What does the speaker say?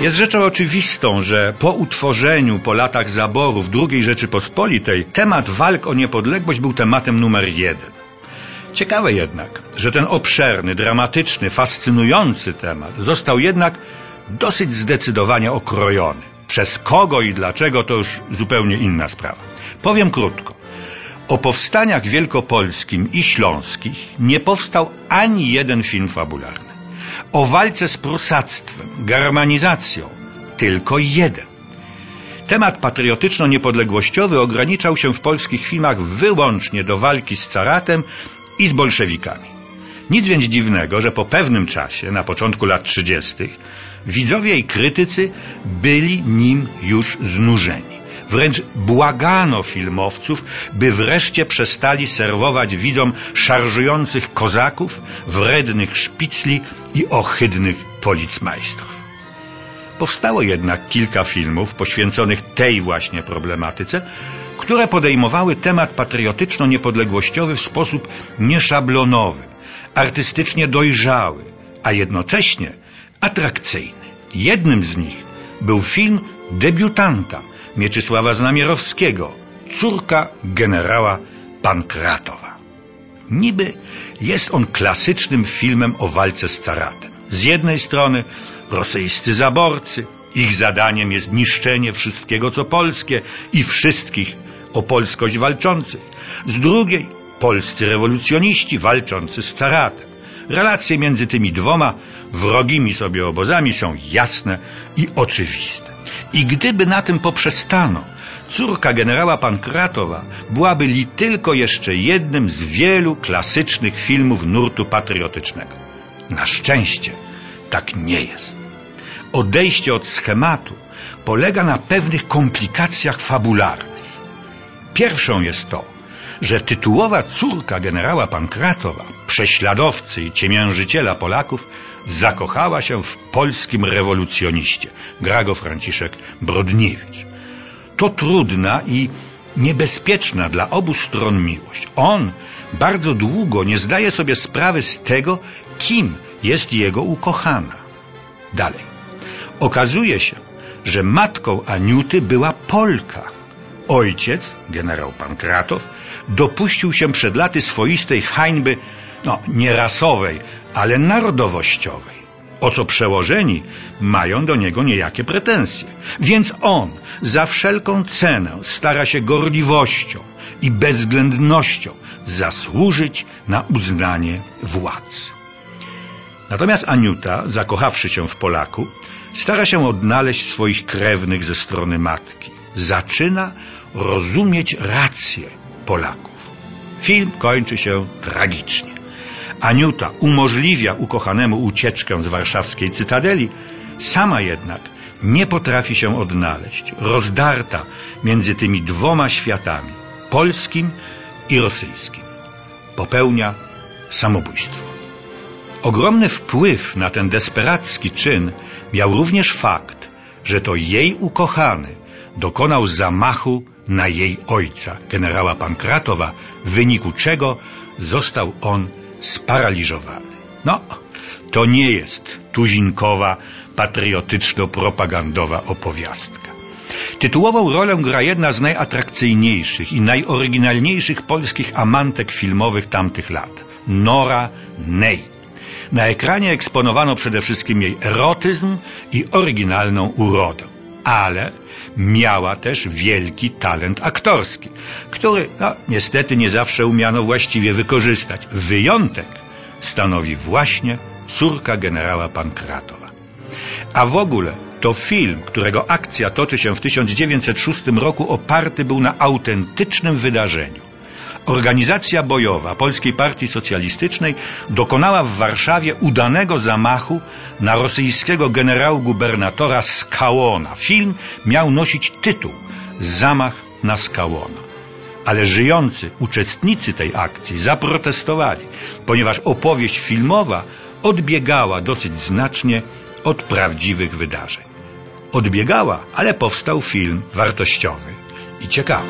Jest rzeczą oczywistą, że po utworzeniu, po latach zaborów II Rzeczypospolitej, temat walk o niepodległość był tematem numer jeden. Ciekawe jednak, że ten obszerny, dramatyczny, fascynujący temat został jednak dosyć zdecydowanie okrojony. Przez kogo i dlaczego to już zupełnie inna sprawa. Powiem krótko. O powstaniach wielkopolskim i śląskich nie powstał ani jeden film fabularny. O walce z prusactwem, germanizacją tylko jeden. Temat patriotyczno-niepodległościowy ograniczał się w polskich filmach wyłącznie do walki z caratem i z bolszewikami. Nic więc dziwnego, że po pewnym czasie, na początku lat 30., widzowie i krytycy byli nim już znużeni. Wręcz błagano filmowców, by wreszcie przestali serwować widzom szarżujących kozaków, wrednych szpicli i ohydnych policmajstrów. Powstało jednak kilka filmów poświęconych tej właśnie problematyce, które podejmowały temat patriotyczno-niepodległościowy w sposób nieszablonowy, artystycznie dojrzały, a jednocześnie atrakcyjny. Jednym z nich był film debiutanta Mieczysława Znamierowskiego, córka generała Pankratowa. Niby jest on klasycznym filmem o walce z caratem. Z jednej strony rosyjscy zaborcy, ich zadaniem jest niszczenie wszystkiego co polskie i wszystkich o polskość walczących. Z drugiej polscy rewolucjoniści walczący z caratem. Relacje między tymi dwoma wrogimi sobie obozami są jasne i oczywiste. I gdyby na tym poprzestano, córka generała Pankratowa byłaby li tylko jeszcze jednym z wielu klasycznych filmów nurtu patriotycznego. Na szczęście tak nie jest. Odejście od schematu polega na pewnych komplikacjach fabularnych. Pierwszą jest to, że tytułowa córka generała Pankratowa, prześladowcy i ciemiężyciela Polaków, zakochała się w polskim rewolucjoniście. Gra go Franciszek Brodniewicz. To trudna i niebezpieczna dla obu stron miłość. On bardzo długo nie zdaje sobie sprawy z tego, kim jest jego ukochana. Dalej. Okazuje się, że matką Aniuty była Polka. Ojciec, generał Pankratow, dopuścił się przed laty swoistej hańby, no nie rasowej, ale narodowościowej. O co przełożeni mają do niego niejakie pretensje. Więc on za wszelką cenę stara się gorliwością i bezwzględnością zasłużyć na uznanie władz. Natomiast Aniuta, zakochawszy się w Polaku, stara się odnaleźć swoich krewnych ze strony matki. Zaczyna rozumieć rację Polaków. Film kończy się tragicznie. Aniuta umożliwia ukochanemu ucieczkę z warszawskiej cytadeli, sama jednak nie potrafi się odnaleźć, rozdarta między tymi dwoma światami, polskim i rosyjskim. Popełnia samobójstwo. Ogromny wpływ na ten desperacki czyn miał również fakt, że to jej ukochany dokonał zamachu na jej ojca, generała Pankratowa, w wyniku czego został on sparaliżowany. No, to nie jest tuzinkowa, patriotyczno-propagandowa opowiastka. Tytułową rolę gra jedna z najatrakcyjniejszych i najoryginalniejszych polskich amantek filmowych tamtych lat. Nora Ney. Na ekranie eksponowano przede wszystkim jej erotyzm i oryginalną urodę. Ale miała też wielki talent aktorski, który no, niestety nie zawsze umiano właściwie wykorzystać. Wyjątek stanowi właśnie córka generała Pankratowa. A w ogóle to film, którego akcja toczy się w 1906 roku, oparty był na autentycznym wydarzeniu. Organizacja bojowa Polskiej Partii Socjalistycznej dokonała w Warszawie udanego zamachu na rosyjskiego generał-gubernatora Skałona. Film miał nosić tytuł Zamach na Skałona. Ale żyjący uczestnicy tej akcji zaprotestowali, ponieważ opowieść filmowa odbiegała dosyć znacznie od prawdziwych wydarzeń. Odbiegała, ale powstał film wartościowy i ciekawy.